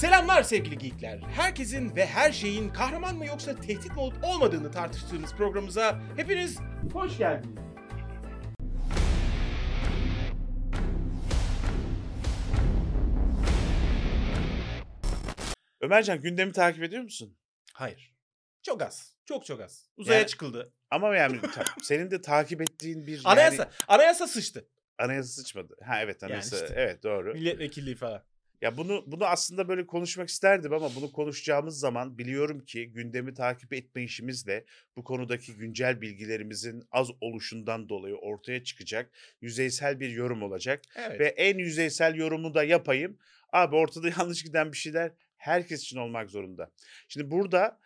Selamlar sevgili geekler. Herkesin ve her şeyin kahraman mı yoksa tehdit mi olup olmadığını tartıştığımız programımıza hepiniz hoş geldiniz. Ömercan gündemi takip ediyor musun? Hayır. Çok az. Çok çok az. Uzaya Yani- çıkıldı. Ama yani ta- senin de takip ettiğin bir Anayasa. yani Anayasa sıçtı. anayasa sıçmadı. Ha evet Yani anayasa. işte. Evet doğru. Milletvekilliği falan. Ya bunu bunu aslında böyle konuşmak isterdim ama bunu konuşacağımız zaman biliyorum ki gündemi takip etme işimizle bu konudaki güncel bilgilerimizin az oluşundan dolayı ortaya çıkacak yüzeysel bir yorum olacak Evet. ve en yüzeysel yorumu da yapayım. Abi ortada yanlış giden bir şeyler herkes için olmak zorunda. Şimdi burada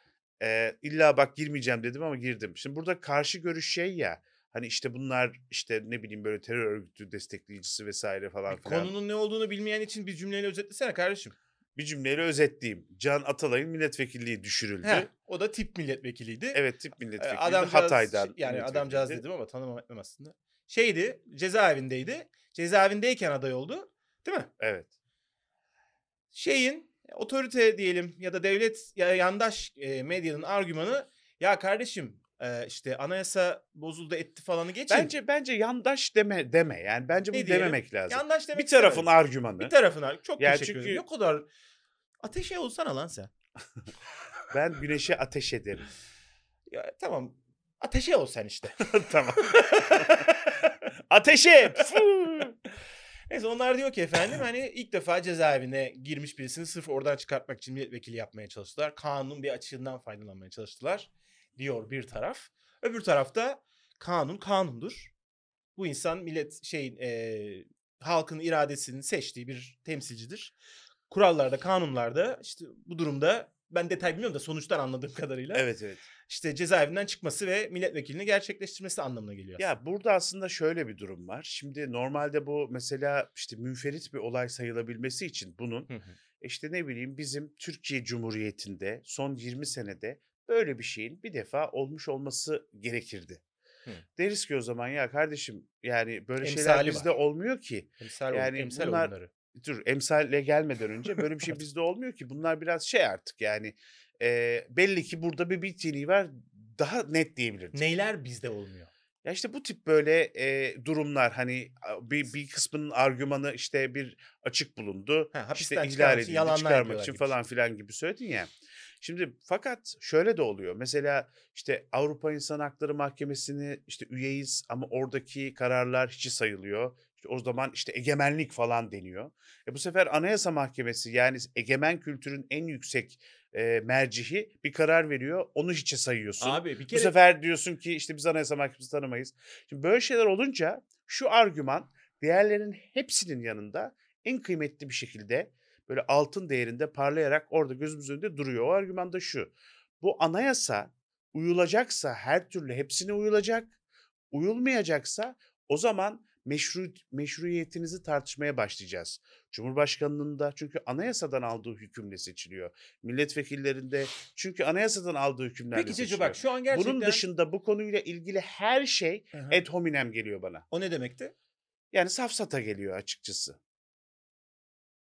e, illa bak girmeyeceğim dedim ama girdim. Şimdi burada karşı görüş şey ya hani işte bunlar işte ne bileyim böyle terör örgütü destekleyicisi vesaire falan filan. Konunun ne olduğunu bilmeyen için bir cümleyle özetlesene kardeşim. Bir cümleyle özetleyeyim. Can Atalay'ın milletvekilliği düşürüldü. Heh, o da tip milletvekiliydi. Evet tip Ee, milletvekili Adamcağız, Hatay'dan. şey- yani milletvekiliydi. adamcağız dedim ama tanımam etmem aslında. Şeydi cezaevindeydi. Cezaevindeyken aday oldu. Değil mi? Evet. Şeyin otorite diyelim ya da devlet ya yandaş e, medyanın argümanı ya kardeşim e, işte anayasa bozuldu etti falanı geçin. Bence bence yandaş deme deme. Yani bence bunu diyelim? dememek lazım. yandaş demek bir tarafın istemedim. argümanı. bir tarafın ar- çok Yani teşekkür çünkü- ederim. Ne kadar ateşe olsana lan sen. Ben güneşe ateş ederim. Ya tamam ateşe ol sen işte. tamam. Ateşe! Neyse onlar diyor ki efendim hani ilk defa cezaevine girmiş birisini sırf oradan çıkartmak için milletvekili yapmaya çalıştılar. Kanunun bir açığından faydalanmaya çalıştılar diyor bir taraf. Öbür tarafta kanun kanundur. Bu insan millet şeyin eee, halkın iradesini seçtiği bir temsilcidir. Kurallarda, kanunlarda işte bu durumda ben detay bilmiyorum da sonuçtan anladığım kadarıyla evet evet. işte cezaevinden çıkması ve milletvekilini gerçekleştirmesi anlamına geliyor. Ya burada aslında şöyle bir durum var. Şimdi normalde bu mesela işte münferit bir olay sayılabilmesi için bunun Hı hı. işte ne bileyim bizim Türkiye Cumhuriyeti'nde son 20 senede böyle bir şeyin bir defa olmuş olması gerekirdi. Hı. Deriz ki o zaman ya kardeşim yani böyle şeyler Emsali bizde var. olmuyor ki. Emsal, yani emsal bunlar- oyunları. Dur emsalle gelmeden önce böyle bir şey bizde olmuyor ki. Bunlar biraz şey artık yani e, belli ki burada bir bittiğini var daha net diyebiliriz. Neyler bizde olmuyor? Ya işte bu tip böyle e, durumlar hani bir, bir kısmının argümanı işte bir açık bulundu. Ha, işte ihlal edildi, yalanlar çıkarmak için falan filan gibi söyledin ya. Şimdi fakat şöyle de oluyor. Mesela işte Avrupa İnsan Hakları Mahkemesi'ni işte üyeyiz ama oradaki kararlar hiçi sayılıyor. İşte o zaman işte egemenlik falan deniyor. E bu sefer Anayasa Mahkemesi yani egemen kültürün en yüksek e, mercihi bir karar veriyor. Onu hiçe sayıyorsun. Abi bir Bu kere sefer diyorsun ki işte biz Anayasa Mahkemesi tanımayız. Şimdi böyle şeyler olunca şu argüman diğerlerinin hepsinin yanında en kıymetli bir şekilde böyle altın değerinde parlayarak orada gözümüzün önünde duruyor. O argüman da şu. Bu anayasa uyulacaksa her türlü hepsine uyulacak. Uyulmayacaksa o zaman meşru, meşruiyetinizi tartışmaya başlayacağız. Cumhurbaşkanının da çünkü anayasadan aldığı hükümle seçiliyor. Milletvekillerinde çünkü anayasadan aldığı hükümlerle Peki seçiliyor. Cece bak şu an gerçekten... Bunun dışında bu konuyla ilgili her şey Hı hı. ad hominem geliyor bana. O ne demekti? Yani safsata geliyor açıkçası.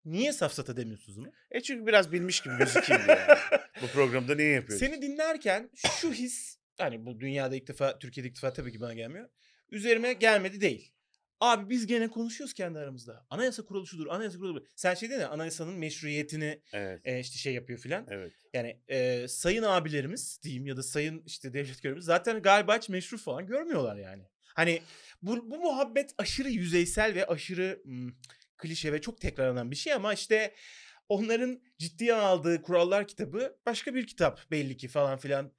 Niye safsata demiyorsunuz bunu? E çünkü biraz bilmiş gibi gözükeyim diye. yani. bu programda niye yapıyoruz? Seni dinlerken şu his hani bu dünyada ilk defa Türkiye'de ilk defa tabii ki bana gelmiyor. Üzerime gelmedi değil. Abi biz gene konuşuyoruz kendi aramızda. Anayasa kuralı şudur, anayasa budur. Sen şey dedin ya anayasanın meşruiyetini Evet. e, işte şey yapıyor filan. Evet. Yani e, sayın abilerimiz diyeyim ya da sayın işte devlet görevlimiz zaten galiba hiç meşru falan görmüyorlar yani. Hani bu, bu muhabbet aşırı yüzeysel ve aşırı hmm, klişe ve çok tekrarlanan bir şey ama işte onların ciddiye aldığı kurallar kitabı başka bir kitap belli ki falan filan.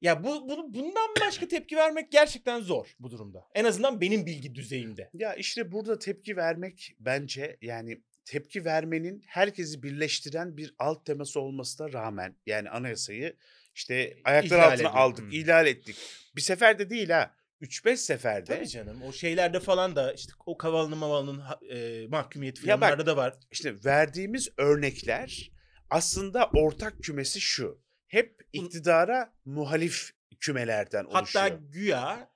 Ya bu bunu bundan başka tepki vermek gerçekten zor bu durumda. En azından benim bilgi düzeyimde. Ya işte burada tepki vermek bence yani tepki vermenin herkesi birleştiren bir alt teması olmasına rağmen yani anayasayı işte ayaklar İhlal altına edildi. aldık, Hmm. ihlal ettik. Bir seferde değil ha. 3-5 seferde. Tabii canım. O şeylerde falan da işte o kavalının mavalının e, mahkumiyeti falan bak, da var. İşte verdiğimiz örnekler aslında ortak kümesi şu. Hep iktidara muhalif kümelerden oluşuyor. Hatta güya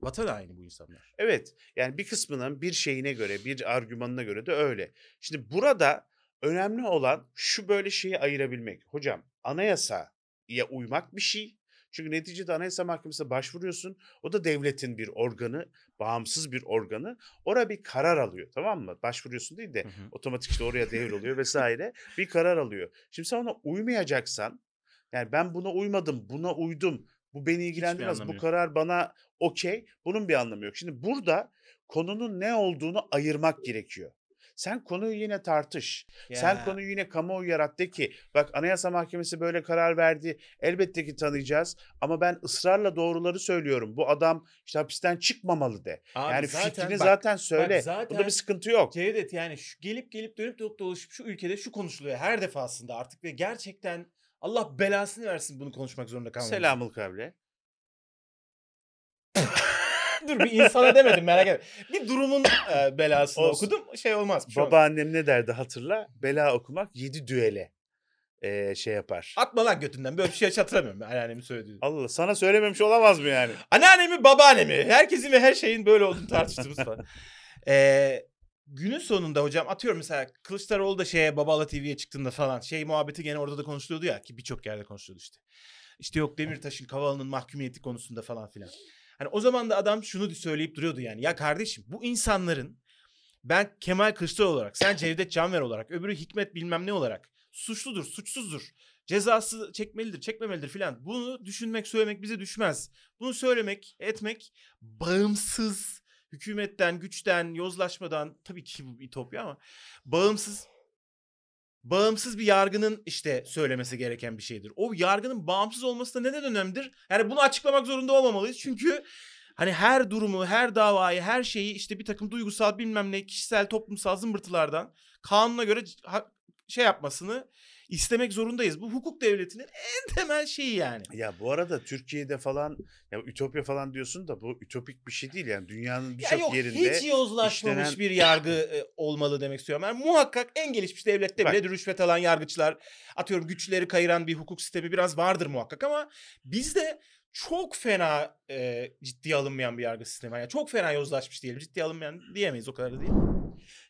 vatan haini bu insanlar. Evet yani bir kısmının bir şeyine göre bir argümanına göre de öyle. Şimdi burada Önemli olan şu böyle şeyi ayırabilmek. Hocam anayasaya uymak bir şey. Çünkü neticede Anayasa Mahkemesi'ne başvuruyorsun. O da devletin bir organı, bağımsız bir organı. Orada bir karar alıyor tamam mı? Başvuruyorsun değil de Hı hı. otomatik işte oraya devroluyor vesaire. Bir karar alıyor. Şimdi sen ona uymayacaksan yani ben buna uymadım, buna uydum. Bu beni ilgilendirmez. Bu karar bana okey. Bunun bir anlamı yok. Şimdi burada konunun ne olduğunu ayırmak gerekiyor. Sen konuyu yine tartış. Sen Ya. konuyu yine kamuoyu yarat de ki bak Anayasa Mahkemesi böyle karar verdi. Elbette ki tanıyacağız ama ben ısrarla doğruları söylüyorum. Bu adam işte hapisten çıkmamalı de. Abi yani zaten fikrini bak- zaten söyle. bak zaten Bunda bir sıkıntı yok. Cevdet yani şu gelip gelip dönüp dönüp dolaşıp şu ülkede şu konuşuluyor her defasında artık ve gerçekten Allah belasını versin bunu konuşmak zorunda kalmamız. Selamül kavle. Dur bir insana demedim merak etme. Bir durumun e, belasını Olsun. okudum şey olmaz. bir şey olmaz. Babaannem ne derdi hatırla? Bela okumak yedi düele eee, şey yapar. Atma lan götünden böyle bir şey hatırlamıyorum ben anneannemin söylediğini. Allah Allah, sana söylememiş olamaz mı yani? Anneannemi babaannemi herkesin ve her şeyin böyle olduğunu tartıştığımız falan. Ee, günün sonunda hocam atıyorum mesela Kılıçdaroğlu da şeye Babala TV'ye çıktığında falan şey muhabbeti gene orada da konuşuluyordu ya ki birçok yerde konuşuluyordu işte. İşte yok Demirtaş'ın Kavala'nın mahkumiyeti konusunda falan filan. Hani o zaman da adam şunu söyleyip duruyordu yani. Ya kardeşim bu insanların ben Kemal Kılıçdaroğlu olarak, sen Cevdet Canver olarak, öbürü Hikmet bilmem ne olarak suçludur, suçsuzdur. Cezası çekmelidir, çekmemelidir filan. Bunu düşünmek, söylemek bize düşmez. Bunu söylemek, etmek bağımsız hükümetten, güçten, yozlaşmadan tabii ki bu bir ütopya ama bağımsız bağımsız bir yargının işte söylemesi gereken bir şeydir. O yargının bağımsız olması da neden önemlidir? Yani bunu açıklamak zorunda olmamalıyız. Çünkü hani her durumu, her davayı, her şeyi işte bir takım duygusal bilmem ne kişisel toplumsal zımbırtılardan kanuna göre şey yapmasını istemek zorundayız. Bu hukuk devletinin en temel şeyi yani. Ya bu arada Türkiye'de falan ya ütopya falan diyorsun da bu ütopik bir şey değil yani dünyanın Ya birçok yerinde hiç yozlaşmamış işlenen- bir yargı e, olmalı demek istiyorum. Yani muhakkak en gelişmiş devlette Bak. bile rüşvet alan yargıçlar, atıyorum güçleri kayıran bir hukuk sistemi biraz vardır muhakkak ama bizde çok fena e, ciddiye alınmayan bir yargı sistemi. Yani çok fena yozlaşmış diyelim. Ciddiye alınmayan diyemeyiz o kadar da değil.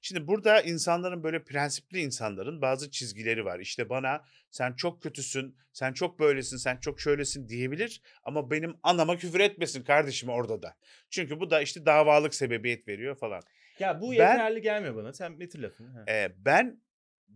Şimdi burada insanların böyle prensipli insanların bazı çizgileri var. İşte bana sen çok kötüsün, sen çok böylesin, sen çok şöylesin diyebilir ama benim anama küfür etmesin kardeşim orada da. Çünkü bu da işte davalık sebebiyet veriyor falan. Ya bu Ben- yeterli gelmiyor bana. Sen bitir lafını. Ee, ben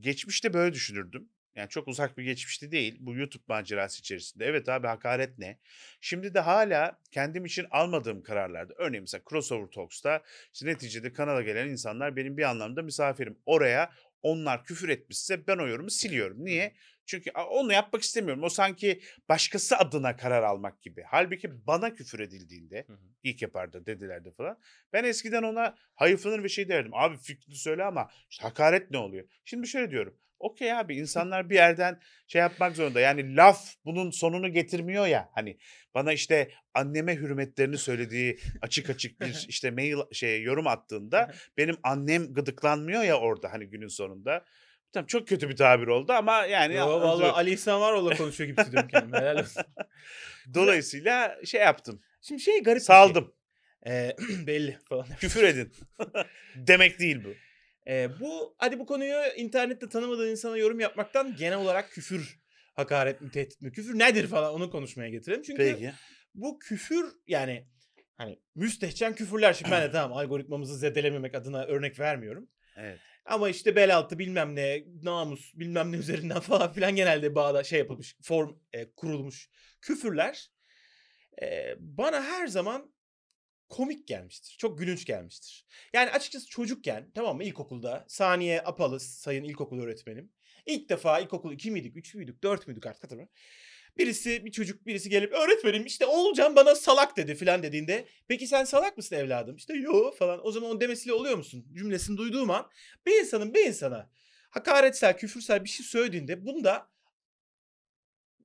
geçmişte böyle düşünürdüm. Yani çok uzak bir geçmişte değil. Bu YouTube macerası içerisinde. Evet abi hakaret ne? Şimdi de hala kendim için almadığım kararlarda. Örneğin mesela Crossover Talks'ta işte neticede kanala gelen insanlar benim bir anlamda misafirim. Oraya onlar küfür etmişse ben o yorumu siliyorum. Niye? Çünkü onu yapmak istemiyorum. O sanki başkası adına karar almak gibi. Halbuki bana küfür edildiğinde Hı hı. ilk yapardı dedilerdi falan. Ben eskiden ona hayıflanır bir şey derdim. Abi fikrini söyle ama işte hakaret ne oluyor? Şimdi şöyle diyorum. Okey abi insanlar bir yerden şey yapmak zorunda. Yani laf bunun sonunu getirmiyor ya. Hani bana işte anneme hürmetlerini söylediği açık açık bir işte mail şey yorum attığında benim annem gıdıklanmıyor ya orada hani günün sonunda. Tamam çok kötü bir tabir oldu ama yani Yo, vallahi Ali İhsan Varoğlu'la konuşuyor gibi hissediyorum kendimi. Helal olsun. dolayısıyla şey yaptım. Şimdi şey garip şey. Saldım. Ee, belli falan. Küfür edin. Demek değil bu. Ee, bu hadi bu konuyu internette tanımadığın insana yorum yapmaktan genel olarak küfür, hakaret mi, tehdit mi, küfür nedir falan onu konuşmaya getirelim. Çünkü Peki. bu küfür yani hani müstehcen küfürler şimdi ben de tamam algoritmamızı zedelememek adına örnek vermiyorum. Evet. Ama işte bel altı bilmem ne, namus bilmem ne üzerinden falan filan genelde bağda şey yapılmış, form e, kurulmuş küfürler e, bana her zaman komik gelmiştir. Çok gülünç gelmiştir. Yani açıkçası çocukken tamam mı ilkokulda Saniye Apalı sayın ilkokul öğretmenim. İlk defa ilkokul 2 miydik, 3 müydük, 4 müydük artık hatırlamıyorum. Birisi bir çocuk birisi gelip öğretmenim işte Oğulcan bana salak dedi filan dediğinde peki sen salak mısın evladım? İşte yo falan o zaman onun demesiyle oluyor musun? Cümlesini duyduğum an bir insanın bir insana hakaretsel, küfürsel bir şey söylediğinde bunda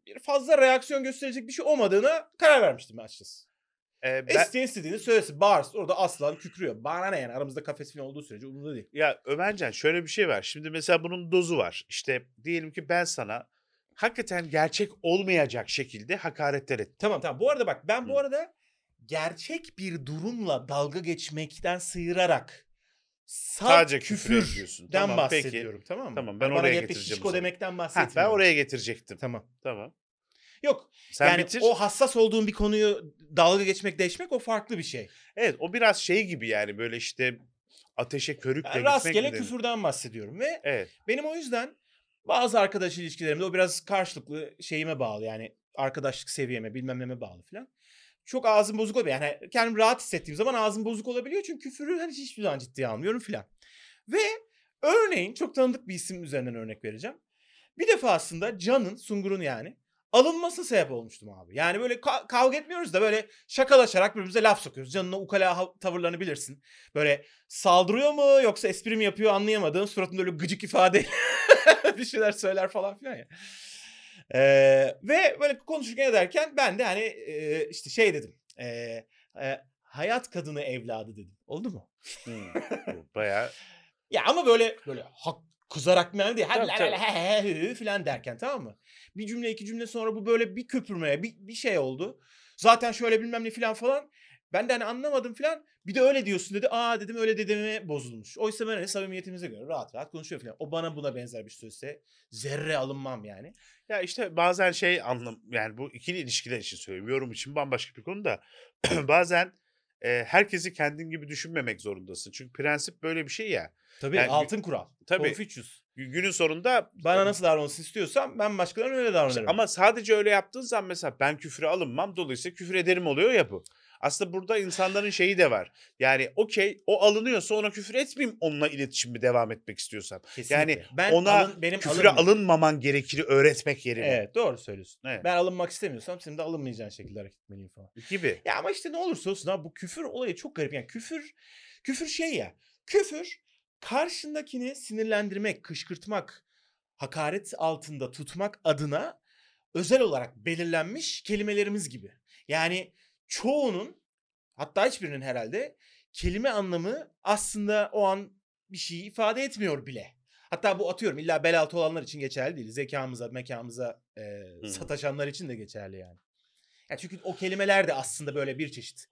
bir fazla reaksiyon gösterecek bir şey olmadığına karar vermiştim açıkçası. Ee, ben, İsteyen istediğini söylesin. Bağırsın. Orada aslan kükrüyor. Bana ne yani aramızda kafes falan olduğu sürece umurumda değil. ya Ömercan şöyle bir şey var. Şimdi mesela bunun dozu var. İşte diyelim ki ben sana hakikaten gerçek olmayacak şekilde hakaretler ettim. Tamam tamam. Bu arada bak ben Hı. bu arada gerçek bir durumla dalga geçmekten sıyırarak Sadece küfür küfürden ediyorsun. Tamam, peki. bahsediyorum tamam mı? Tamam, ben bana oraya de getireceğim şişko zaman. demekten bahsetmiyorum. ben oraya getirecektim. Tamam. Tamam. Yok Sen yani bitir. o hassas olduğun bir konuyu dalga geçmek deşmek o farklı bir şey. Evet o biraz şey gibi yani böyle işte ateşe körükle Ben gitmek rastgele küfürden bahsediyorum ve Evet. benim o yüzden bazı arkadaş ilişkilerimde o biraz karşılıklı şeyime bağlı yani arkadaşlık seviyeme bilmem neme bağlı falan. Çok ağzım bozuk oluyor. Yani kendimi rahat hissettiğim zaman ağzım bozuk olabiliyor. Çünkü küfürü hani hiçbir zaman ciddiye almıyorum filan. Ve örneğin çok tanıdık bir isim üzerinden örnek vereceğim. Bir defasında Can'ın, Sungur'un yani alınmasına sebep olmuştum abi. Yani böyle ka- kavga etmiyoruz da böyle şakalaşarak birbirimize laf sokuyoruz. Can'ın o ukala tavırlarını bilirsin. Böyle saldırıyor mu yoksa espri mi yapıyor anlayamadığın suratında öyle gıcık ifade bir şeyler söyler falan filan ya. Ee, ve böyle konuşurken ederken ben de hani e, işte şey dedim. E, e, hayat kadını evladı dedim. Oldu mu? Hmm. Bayağı Ya ama böyle böyle hak kızarak mı. Hadi Tabii, tabii. he he he falan derken tamam mı? Bir cümle iki cümle sonra bu böyle bir köpürmeye bir, bir şey oldu. Zaten şöyle bilmem ne falan falan. Ben de hani anlamadım falan. Bir de öyle diyorsun dedi. Aa dedim öyle dediğime bozulmuş. Oysa ben hani samimiyetimize göre rahat rahat konuşuyor falan. O bana buna benzer bir söylese zerre alınmam yani. Ya işte bazen şey anlam yani bu ikili ilişkiler için söylüyorum. Yorum için bambaşka bir konu da bazen e, herkesi kendin gibi düşünmemek zorundasın. Çünkü prensip böyle bir şey ya. Tabii Yani- altın kural. Tabii. Confucius. Gü- Günün sonunda Bana nasıl davranılsın istiyorsam ben başkalarına öyle davranırım. ama sadece öyle yaptığın zaman mesela ben küfüre alınmam dolayısıyla küfür ederim oluyor ya bu. Aslında burada insanların şeyi de var. Yani okey o alınıyorsa ona küfür etmeyeyim onunla iletişimi devam etmek istiyorsam. Kesinlikle. yani ben ona alın, benim Küfüre alınmaman gerekir öğretmek yerine. Evet doğru söylüyorsun. Evet. Ben alınmak istemiyorsam senin de alınmayacağın şekilde hareket etmeliyim falan. Gibi. Ya ama işte ne olursa olsun abi bu küfür olayı çok garip. Yani küfür küfür şey ya. Küfür karşındakini sinirlendirmek, kışkırtmak, hakaret altında tutmak adına özel olarak belirlenmiş kelimelerimiz gibi. Yani çoğunun hatta hiçbirinin herhalde kelime anlamı aslında o an bir şeyi ifade etmiyor bile. Hatta bu atıyorum illa bel altı olanlar için geçerli değil. Zekamıza, mekamıza e, sataşanlar için de geçerli yani. Ya çünkü o kelimeler de aslında böyle bir çeşit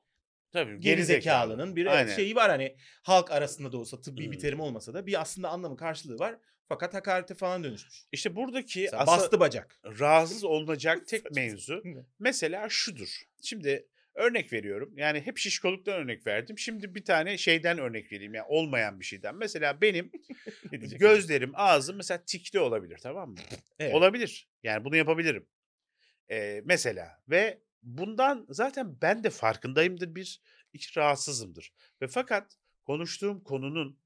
Tabii geri zekalının bir Aynen. şeyi var hani halk arasında da olsa tıbbi bir terim olmasa da bir aslında anlamı karşılığı var. Fakat hakarete falan dönüşmüş. İşte buradaki Mesela bastı bacak. rahatsız olunacak tek mevzu mesela şudur. Şimdi örnek veriyorum. Yani hep şişkoluktan örnek verdim. Şimdi bir tane şeyden örnek vereyim. Yani olmayan bir şeyden. Mesela benim gözlerim, ağzım mesela tikli olabilir tamam mı? Evet. Olabilir. Yani bunu yapabilirim. Ee, mesela ve bundan zaten ben de farkındayımdır bir, iki rahatsızımdır. Ve fakat konuştuğum konunun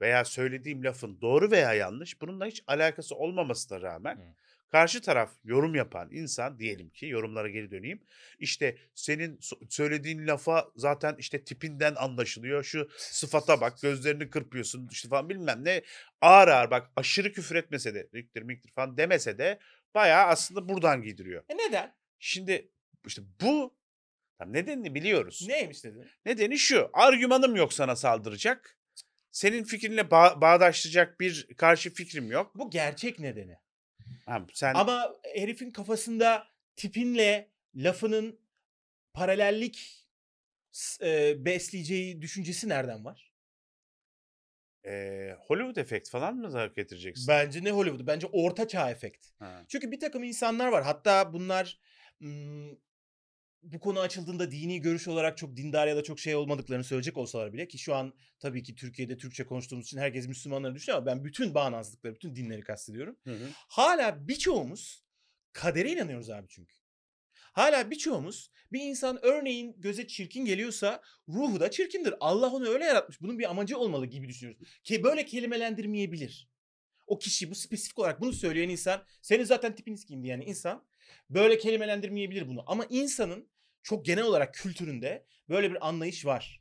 veya söylediğim lafın doğru veya yanlış bununla hiç alakası olmamasına rağmen Hı. Karşı taraf yorum yapan insan diyelim ki yorumlara geri döneyim. İşte senin söylediğin lafa zaten işte tipinden anlaşılıyor. Şu sıfata bak gözlerini kırpıyorsun işte falan bilmem ne. Ağır ağır bak aşırı küfür etmese de miktir miktir falan demese de bayağı aslında buradan giydiriyor. E neden? Şimdi işte bu tam nedenini biliyoruz. Neymiş dedi? Nedeni şu. Argümanım yok sana saldıracak. Senin fikrinle ba- bağdaştıracak bir karşı fikrim yok. Bu gerçek nedeni. Ha, sen Ama herifin kafasında tipinle lafının paralellik e, besleyeceği düşüncesi nereden var? eee, Hollywood efekt falan mı zarf getireceksin? Bence ne Hollywood? Bence orta çağ efekt. Ha. Çünkü bir takım insanlar var. Hatta bunlar ım, bu konu açıldığında dini görüş olarak çok dindar ya da çok şey olmadıklarını söyleyecek olsalar bile ki şu an tabii ki Türkiye'de Türkçe konuştuğumuz için herkes Müslümanları düşünüyor ama ben bütün bağnazlıkları, bütün dinleri kastediyorum. Hı hı. Hala birçoğumuz kadere inanıyoruz abi çünkü. Hala birçoğumuz bir insan örneğin göze çirkin geliyorsa ruhu da çirkindir. Allah onu öyle yaratmış. Bunun bir amacı olmalı gibi düşünüyoruz. Ki böyle kelimelendirmeyebilir. O kişi bu spesifik olarak bunu söyleyen insan senin zaten tipiniz kim diyen insan böyle kelimelendirmeyebilir bunu. Ama insanın çok genel olarak kültüründe böyle bir anlayış var.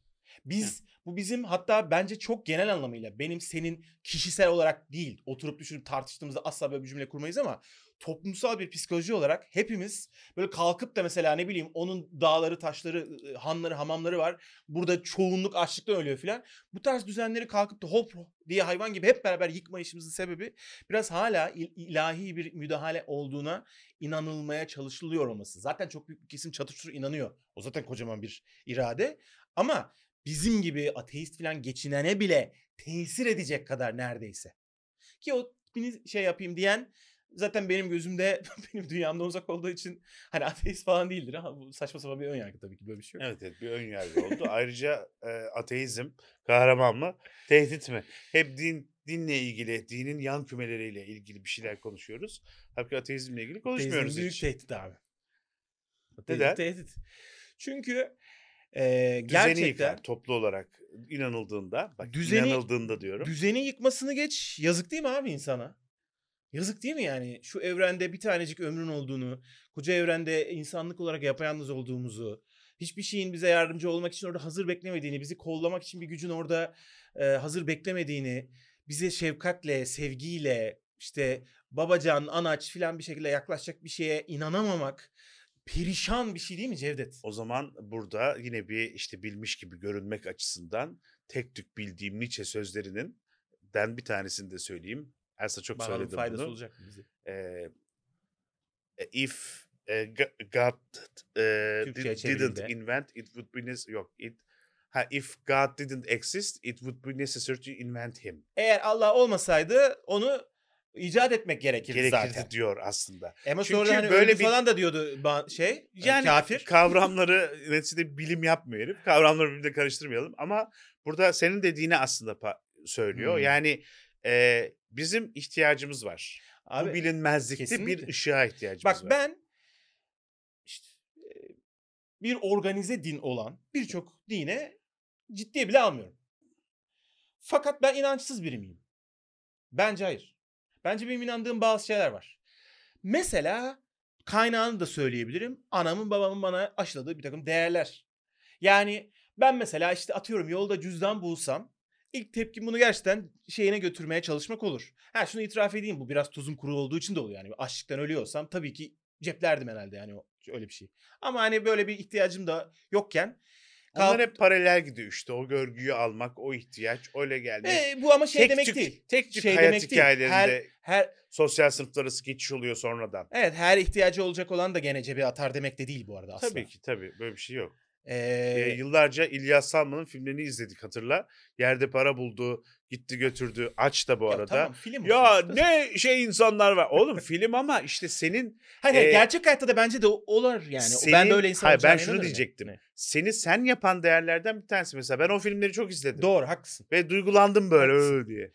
Biz bu bizim hatta bence çok genel anlamıyla benim senin kişisel olarak değil oturup düşünüp tartıştığımızda asla böyle bir cümle kurmayız ama toplumsal bir psikoloji olarak hepimiz böyle kalkıp da mesela ne bileyim onun dağları, taşları, ı, hanları, hamamları var. Burada çoğunluk açlıktan ölüyor filan. Bu tarz düzenleri kalkıp da hop diye hayvan gibi hep beraber yıkma işimizin sebebi biraz hala il- ilahi bir müdahale olduğuna inanılmaya çalışılıyor olması. Zaten çok büyük bir kesim çatıştır inanıyor. O zaten kocaman bir irade. Ama bizim gibi ateist falan geçinene bile tesir edecek kadar neredeyse. Ki o şey yapayım diyen zaten benim gözümde benim dünyamda uzak olduğu için hani ateist falan değildir ama bu saçma sapan bir ön yargı tabii ki böyle bir şey yok. Evet evet bir ön yargı oldu. Ayrıca e, ateizm kahraman mı? Tehdit mi? Hep din dinle ilgili, dinin yan kümeleriyle ilgili bir şeyler konuşuyoruz. Halbuki ateizmle ilgili konuşmuyoruz Ateizm büyük hiç. tehdit abi. Neden? Tehdit, tehdit. Çünkü e, Düzeni gerçekten yıkar toplu olarak inanıldığında. Bak Düzeni- inanıldığında diyorum. düzeni yıkmasını geç yazık değil mi abi insana? Yazık değil mi yani? Şu evrende bir tanecik ömrün olduğunu, koca evrende insanlık olarak yapayalnız olduğumuzu, hiçbir şeyin bize yardımcı olmak için orada hazır beklemediğini, bizi kollamak için bir gücün orada e, hazır beklemediğini, bize şefkatle, sevgiyle, işte babacan, anaç filan bir şekilde yaklaşacak bir şeye inanamamak perişan bir şey değil mi Cevdet? O zaman burada yine bir işte bilmiş gibi görünmek açısından tek tük bildiğim Nietzsche sözlerinin den bir tanesini de söyleyeyim. Elsa çok Bakalım söyledi faydası bunu. olacak mı bize? Ee, if e, God e, did, didn't invent it would be nec- yok it ha if God didn't exist it would be necessary to invent him. Eğer Allah olmasaydı onu icat etmek gerekirdi, Gerekirdi zaten. diyor aslında. Ama Çünkü sonra hani böyle bir- falan da diyordu şey Yani kafir. kavramları neticede bilim yapmıyor herif. Kavramları birbirine karıştırmayalım ama burada senin dediğini aslında söylüyor. Hmm. Yani e, bizim ihtiyacımız var. Abi, Bu bilinmezlikte bir kesinlikle. ışığa ihtiyacımız bak var. ben işte, e, bir organize din olan birçok dine ciddiye bile almıyorum. Fakat ben inançsız biri miyim? Bence hayır. Bence benim inandığım bazı şeyler var. Mesela kaynağını da söyleyebilirim. Anamın babamın bana aşıladığı bir takım değerler. Yani ben mesela işte atıyorum yolda cüzdan bulsam ilk tepkim bunu gerçekten şeyine götürmeye çalışmak olur. Ha şunu itiraf edeyim bu biraz tuzum kuru olduğu için de oluyor. Yani açlıktan ölüyorsam tabii ki ceplerdim herhalde yani öyle bir şey. Ama hani böyle bir ihtiyacım da yokken Onlar kalk- hep paralel gidiyor işte. O görgüyü almak, o ihtiyaç, öyle gelmek. E, bu ama şey tek demek tük, değil. Tek tük Şey hayat demek değil. hikayelerinde Her, her sosyal sınıflar arası geçiş oluyor sonradan. evet her ihtiyacı olacak olan da gene cebe atar demek de değil bu arada asla. Tabii ki tabii böyle bir şey yok. Ee, Ee, yıllarca İlyas Salman'ın filmlerini izledik hatırla. Yerde para buldu, gitti götürdü. Aç da bu ya arada. tamam, film Ya ne şey insanlar var. Oğlum film ama işte senin Hayır, Ee, gerçek hayatta da bence de olur yani. Ben Senin- de öyle insan Hayır, ben şunu diyecektim. yani. seni sen yapan değerlerden bir tanesi. Mesela ben o filmleri çok izledim. Doğru haklısın. Ve duygulandım böyle. "Öö" diye.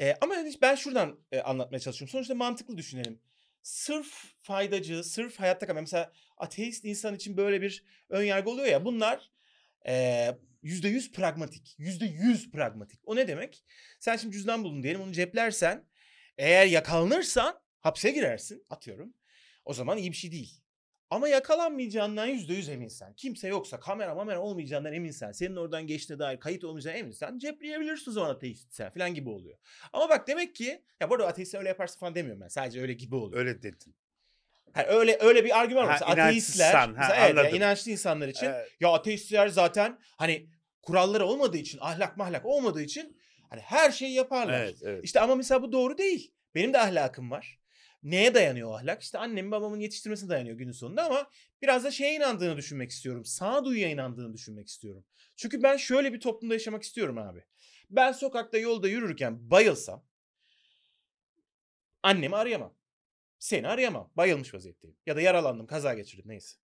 Ee, ama ben şuradan e, anlatmaya çalışıyorum. Sonuçta mantıklı düşünelim. Sırf faydacı, sırf hayatta kalma. Mesela ateist insan için böyle bir ön yargı oluyor ya. Bunlar e, yüzde yüz pragmatik. Yüzde yüz pragmatik. O ne demek? Sen şimdi cüzdan buldun diyelim onu ceplersen eğer yakalanırsan hapse girersin atıyorum. O zaman iyi bir şey değil. Ama yakalanmayacağından yüzde yüz eminsen. Kimse yoksa kamera mamera olmayacağından eminsen. Senin oradan geçtiğine dair kayıt olmayacağından eminsen cepleyebilirsin o zaman ateist sen falan gibi oluyor. Ama bak demek ki ya bu arada ateist öyle yaparsın falan demiyorum ben. Sadece öyle gibi oluyor. Öyle dedin. Yani öyle öyle bir argüman var. Ha, ateistler, ha, mesela evet, yani inançlı insanlar için Ee, ya ateistler zaten hani kuralları olmadığı için, ahlak mahlak olmadığı için hani her şeyi yaparlar. evet, evet. İşte ama mesela bu doğru değil. Benim de ahlakım var. Neye dayanıyor o ahlak? İşte annemin babamın yetiştirmesine dayanıyor günün sonunda ama biraz da şeye inandığını düşünmek istiyorum. Sağduyuya inandığını düşünmek istiyorum. Çünkü ben şöyle bir toplumda yaşamak istiyorum abi. Ben sokakta yolda yürürken bayılsam annemi arayamam. Seni arayamam. Bayılmış vaziyetteyim. Ya da yaralandım, kaza geçirdim neyse.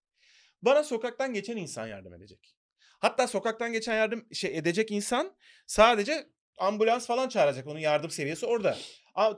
Bana sokaktan geçen insan yardım edecek. Hatta sokaktan geçen yardım şey edecek insan sadece ambulans falan çağıracak. Onun yardım seviyesi orada.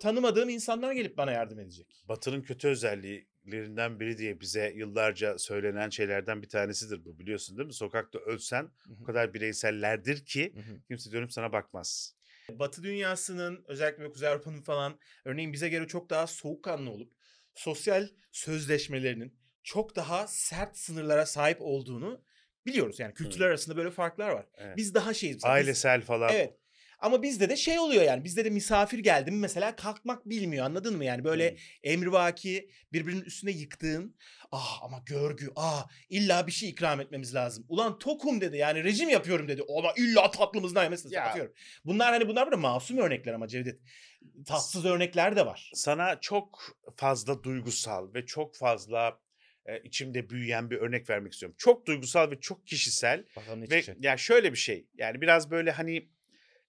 Tanımadığım insanlar gelip bana yardım edecek. Batı'nın kötü özelliklerinden biri diye bize yıllarca söylenen şeylerden bir tanesidir bu biliyorsun değil mi? Sokakta ölsen o kadar bireysellerdir ki kimse dönüp sana bakmaz. Batı dünyasının özellikle Kuzey Avrupa'nın falan örneğin bize göre çok daha soğukkanlı olup sosyal sözleşmelerinin çok daha sert sınırlara sahip olduğunu biliyoruz. Yani kültürler arasında böyle farklar var. Evet. Biz daha şeyiz. mesela biz- Ailesel falan. Evet. Ama bizde de şey oluyor yani. Bizde de misafir geldi mi mesela kalkmak bilmiyor anladın mı? Yani böyle Hmm. emrivaki birbirinin üstüne yıktığın ah ama görgü ah illa bir şey ikram etmemiz lazım. Ulan tokum dedi yani rejim yapıyorum dedi. Ama illa tatlımızdan yemesi Ya. atıyorum. Bunlar hani bunlar böyle masum örnekler ama Cevdet. Tatsız örnekler de var. Sana çok fazla duygusal ve çok fazla e, içimde büyüyen bir örnek vermek istiyorum. Çok duygusal ve çok kişisel Bakalım ne ve ya şöyle bir şey. Yani biraz böyle hani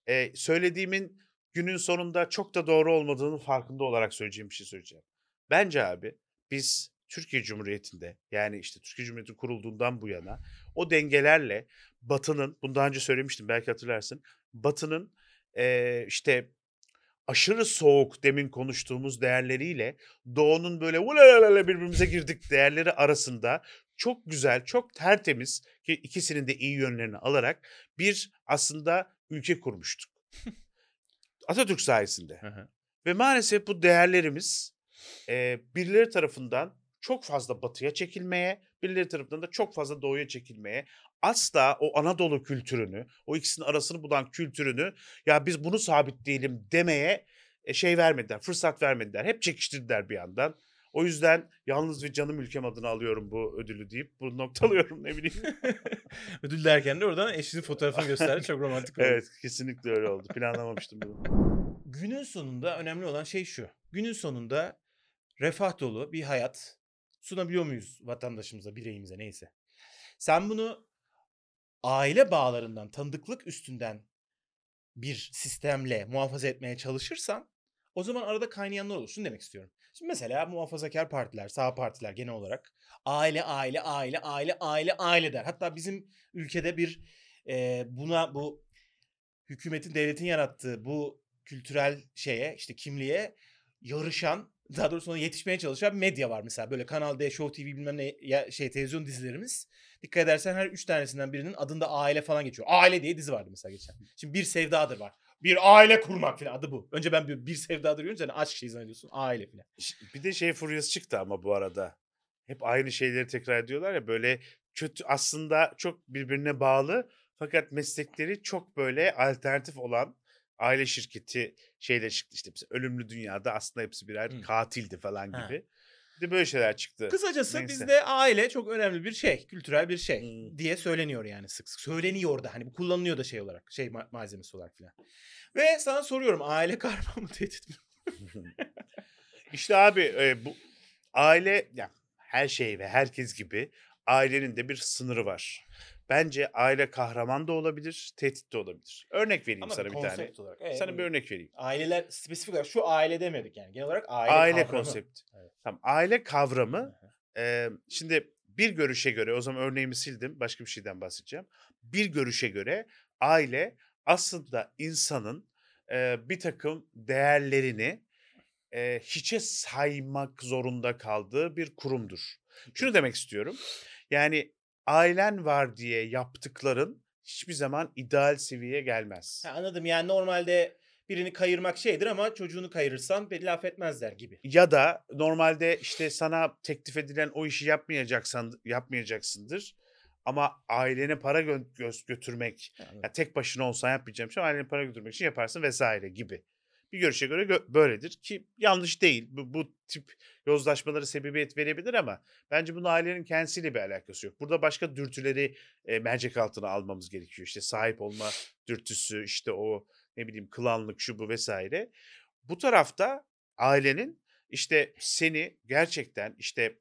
e, söylediğimin günün sonunda çok da doğru olmadığının farkında olarak söyleyeceğim bir şey söyleyeceğim. Bence abi biz Türkiye Cumhuriyeti'nde yani işte Türkiye Cumhuriyeti kurulduğundan bu yana o dengelerle Batı'nın, bunu daha önce söylemiştim belki hatırlarsın, Batı'nın e, işte aşırı soğuk demin konuştuğumuz değerleriyle Doğu'nun böyle "Ulalala" birbirimize girdik değerleri arasında çok güzel, çok tertemiz ki ikisinin de iyi yönlerini alarak bir aslında ülke kurmuştuk. Atatürk sayesinde. Hı hı. Ve maalesef bu değerlerimiz e, birileri tarafından çok fazla batıya çekilmeye, birileri tarafından da çok fazla doğuya çekilmeye, asla o Anadolu kültürünü, o ikisinin arasını bulan kültürünü ya biz bunu sabitleyelim demeye e, şey vermediler, fırsat vermediler. Hep çekiştirdiler bir yandan. O yüzden yalnız ve canım ülkem adına alıyorum bu ödülü deyip bunu noktalıyorum ne bileyim. Ödül derken de oradan eşinin fotoğrafını gösterdi. Çok romantik oldu. evet kesinlikle öyle oldu. Planlamamıştım bunu. Günün sonunda önemli olan şey şu. Günün sonunda refah dolu bir hayat sunabiliyor muyuz vatandaşımıza, bireyimize neyse. Sen bunu aile bağlarından, tanıdıklık üstünden bir sistemle muhafaza etmeye çalışırsan o zaman arada kaynayanlar olur. Şunu demek istiyorum. Şimdi mesela muhafazakar partiler, sağ partiler genel olarak aile, aile, aile, aile, aile, aile der. Hatta bizim ülkede bir e, buna bu hükümetin, devletin yarattığı bu kültürel şeye, işte kimliğe yarışan, daha doğrusu ona yetişmeye çalışan medya var mesela. Böyle Kanal D, Show TV bilmem ne ya, şey televizyon dizilerimiz. Dikkat edersen her üç tanesinden birinin adında aile falan geçiyor. Aile diye dizi vardı mesela geçen. Şimdi Bir Sevdadır var. Bir aile kurmak falan adı bu. Önce ben bir, bir sevdadır görünce hani aşk şeyi zannediyorsun. Aile falan. Bir de şey furyası çıktı ama bu arada. Hep aynı şeyleri tekrar ediyorlar ya böyle kötü aslında çok birbirine bağlı fakat meslekleri çok böyle alternatif olan aile şirketi şeyler çıktı işte mesela ölümlü dünyada aslında hepsi birer Hı. katildi falan Ha. gibi. Bir de böyle şeyler çıktı. Kısacası Neyse. bizde aile çok önemli bir şey. Kültürel bir şey Hmm. diye söyleniyor yani sık sık. Söyleniyor da hani bu kullanılıyor da şey olarak. Şey ma- malzemesi olarak falan. Ve sana soruyorum aile karma mı tehdit mi? İşte abi e, bu aile ya her şey ve herkes gibi ailenin de bir sınırı var. Bence aile kahraman da olabilir, tehdit de olabilir. Örnek vereyim Ama sana bir tane. olarak. Evet, Sana bir buyurun. örnek vereyim. Aileler spesifik olarak şu aile demedik yani. Genel olarak aile, Aile, kavramı. konsepti. Evet. Tamam, aile kavramı e, şimdi bir görüşe göre o zaman örneğimi sildim başka bir şeyden bahsedeceğim. Bir görüşe göre aile aslında insanın e, bir takım değerlerini e, hiçe saymak zorunda kaldığı bir kurumdur. Şunu demek istiyorum. Yani ailen var diye yaptıkların hiçbir zaman ideal seviyeye gelmez. Ha, anladım yani normalde birini kayırmak şeydir ama çocuğunu kayırırsan bir laf etmezler gibi. Ya da normalde işte sana teklif edilen o işi yapmayacaksan yapmayacaksındır. Ama ailene para gö- gö- götürmek, Ha, anladım. ya tek başına olsan yapmayacağım şey ailene para götürmek için yaparsın vesaire gibi. Bir görüşe göre gö- böyledir ki yanlış değil. Bu, bu tip yozlaşmaları sebebiyet verebilir ama bence bunun ailenin kendisiyle bir alakası yok. Burada başka dürtüleri e, mercek altına almamız gerekiyor. İşte sahip olma dürtüsü, işte o ne bileyim klanlık şu bu vesaire. Bu tarafta ailenin işte seni gerçekten işte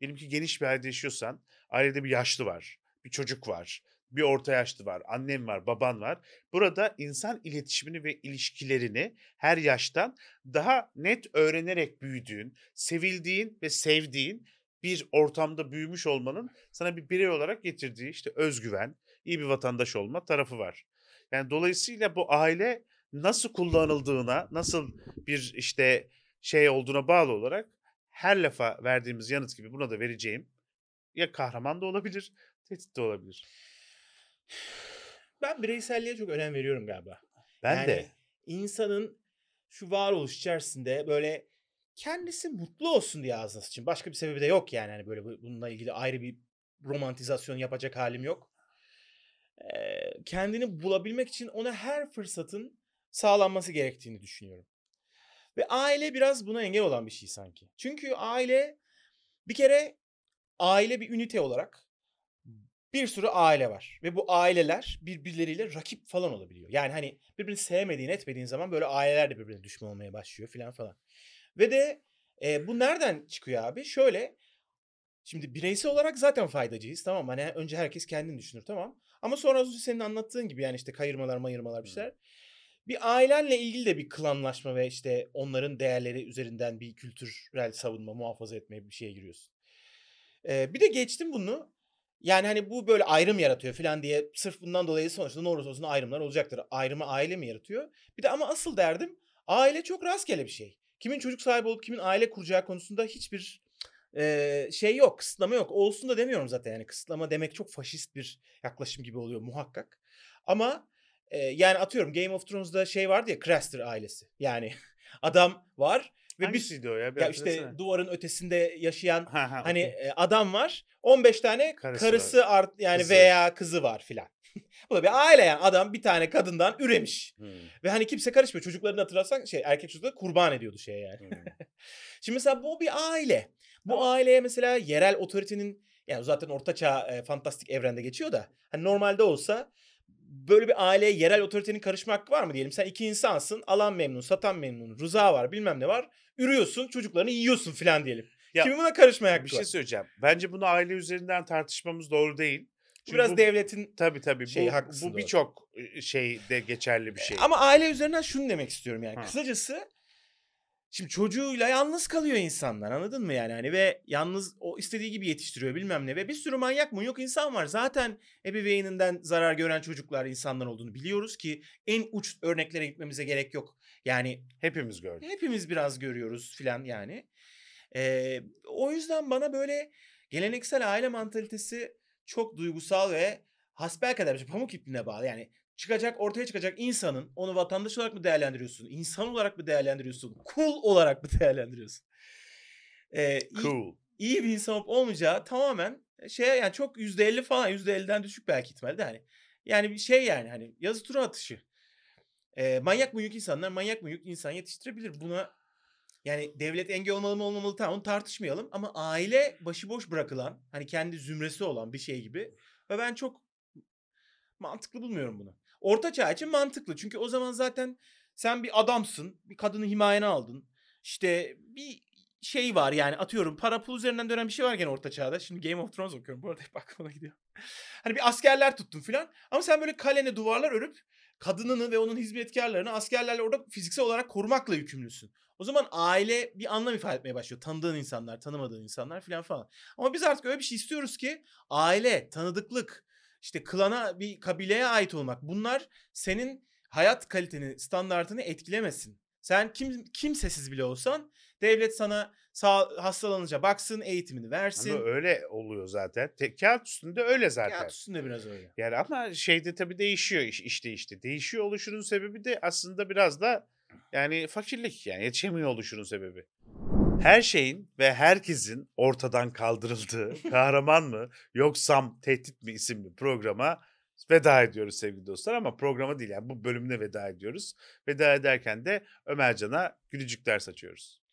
diyelim ki geniş bir ailede yaşıyorsan ailede bir yaşlı var, bir çocuk var, bir orta yaşlı var, annem var, baban var. Burada insan iletişimini ve ilişkilerini her yaştan daha net öğrenerek büyüdüğün, sevildiğin ve sevdiğin bir ortamda büyümüş olmanın sana bir birey olarak getirdiği işte özgüven, iyi bir vatandaş olma tarafı var. Yani dolayısıyla bu aile nasıl kullanıldığına, nasıl bir işte şey olduğuna bağlı olarak her lafa verdiğimiz yanıt gibi buna da vereceğim ya kahraman da olabilir, tehdit de olabilir. Ben bireyselliğe çok önem veriyorum galiba. Ben yani de. insanın şu varoluş içerisinde böyle kendisi mutlu olsun diye ağzına sıçayım. Başka bir sebebi de yok yani. Hani böyle bu- bununla ilgili ayrı bir romantizasyon yapacak halim yok. Ee, kendini bulabilmek için ona her fırsatın sağlanması gerektiğini düşünüyorum. Ve aile biraz buna engel olan bir şey sanki. Çünkü aile bir kere aile bir ünite olarak bir sürü aile var. Ve bu aileler birbirleriyle rakip falan olabiliyor. Yani hani birbirini sevmediğin etmediğin zaman böyle aileler de birbirine düşman olmaya başlıyor filan falan. Ve de e, bu nereden çıkıyor abi? Şöyle şimdi bireysel olarak zaten faydacıyız tamam mı? Hani önce herkes kendini düşünür tamam. Ama sonra az önce senin anlattığın gibi yani işte kayırmalar mayırmalar bir şeyler. bir ailenle ilgili de bir klanlaşma ve işte onların değerleri üzerinden bir kültürel savunma, muhafaza etmeye bir şeye giriyorsun. Ee, bir de geçtim bunu. Yani hani bu böyle ayrım yaratıyor falan diye sırf bundan dolayı sonuçta ne olursa olsun ayrımlar olacaktır. Ayrımı aile mi yaratıyor? Bir de ama asıl derdim aile çok rastgele bir şey. Kimin çocuk sahibi olup kimin aile kuracağı konusunda hiçbir e, şey yok, kısıtlama yok. Olsun da demiyorum zaten yani kısıtlama demek çok faşist bir yaklaşım gibi oluyor muhakkak. Ama e, yani atıyorum Game of Thrones'da şey vardı ya Craster ailesi. Yani adam var ve bir Hangisiydi o ya? Bir ya işte hatırlasana. duvarın ötesinde yaşayan Ha, ha, hani okey. e, adam var. 15 tane Karısı karısı, var. art yani Kızı. veya kızı var filan. Bu da bir aile yani adam bir tane kadından üremiş. Hmm, Ve hani kimse karışmıyor. Çocuklarını hatırlarsan şey erkek çocukları kurban ediyordu şeye yani. hmm. Şimdi mesela bu bir aile. Bu Ama- aileye mesela yerel otoritenin yani zaten ortaçağ e, fantastik evrende geçiyor da hani normalde olsa böyle bir aileye yerel otoritenin karışma hakkı var mı diyelim. Sen iki insansın. Alan memnun, satan memnun, rıza var, bilmem ne var. Ürüyorsun, çocuklarını yiyorsun filan diyelim. Ya, Kimin buna karışmaya hakkı bir şey var? söyleyeceğim. Bence bunu aile üzerinden tartışmamız doğru değil. Çünkü Biraz bu, devletin tabii tabii şeyi, bu, haklısın, bu birçok e, şeyde geçerli bir şey. Ama aile üzerinden şunu demek istiyorum yani. Ha. Kısacası şimdi çocuğuyla yalnız kalıyor insanlar anladın mı yani? Hani ve yalnız o istediği gibi yetiştiriyor bilmem ne ve bir sürü manyak mı yok insan var. Zaten ebeveyninden zarar gören çocuklar insanlar olduğunu biliyoruz ki en uç örneklere gitmemize gerek yok. Yani Hepimiz gördük. hepimiz biraz görüyoruz filan yani. Ee, o yüzden bana böyle geleneksel aile mantalitesi çok duygusal ve hasbelkader bir şey. Pamuk ipliğine bağlı. Yani çıkacak ortaya çıkacak insanın onu vatandaş olarak mı değerlendiriyorsun? insan olarak mı değerlendiriyorsun? Cool olarak mı değerlendiriyorsun? Ee, iyi- Cool. iyi bir insan olup olmayacağı tamamen şey yani çok yüzde elli falan yüzde elliden düşük belki ihtimalle de hani. Yani bir şey yani hani yazı tura atışı. Ee, manyak mıyık insanlar manyak mıyık insan yetiştirebilir. Buna yani devlet engel olmalı mı olmamalı tamam onu tartışmayalım. Ama aile başıboş bırakılan hani kendi zümresi olan bir şey gibi. Ve ben çok mantıklı bulmuyorum bunu. Orta çağ için mantıklı. Çünkü o zaman zaten sen bir adamsın. Bir kadını himayene aldın. İşte bir şey var yani atıyorum para pul üzerinden dönen bir şey var gene orta çağda. Şimdi Game of Thrones okuyorum bu arada hep aklıma gidiyor. Hani bir askerler tuttun filan ama sen böyle kalene duvarlar örüp kadınını ve onun hizmetkarlarını askerlerle orada fiziksel olarak korumakla yükümlüsün. O zaman aile bir anlam ifade etmeye başlıyor. Tanıdığın insanlar, tanımadığın insanlar filan falan. Ama biz artık öyle bir şey istiyoruz ki aile, tanıdıklık, işte klana bir kabileye ait olmak bunlar senin hayat kaliteni, standartını etkilemesin. Sen kim kimsesiz bile olsan devlet sana sağ, hastalanınca baksın, eğitimini versin. Ama öyle oluyor zaten. Te- kağıt üstünde öyle zaten. Kağıt üstünde biraz öyle. Yani ama şeyde tabii değişiyor iş, işte işte. Değişiyor oluşunun sebebi de aslında biraz da yani fakirlik yani yetişemiyor oluşunun sebebi. Her şeyin ve herkesin ortadan kaldırıldığı kahraman mı yoksam tehdit mi isimli programa veda ediyoruz sevgili dostlar ama programa değil yani bu bölümüne veda ediyoruz. Veda ederken de Ömercan'a gülücükler saçıyoruz.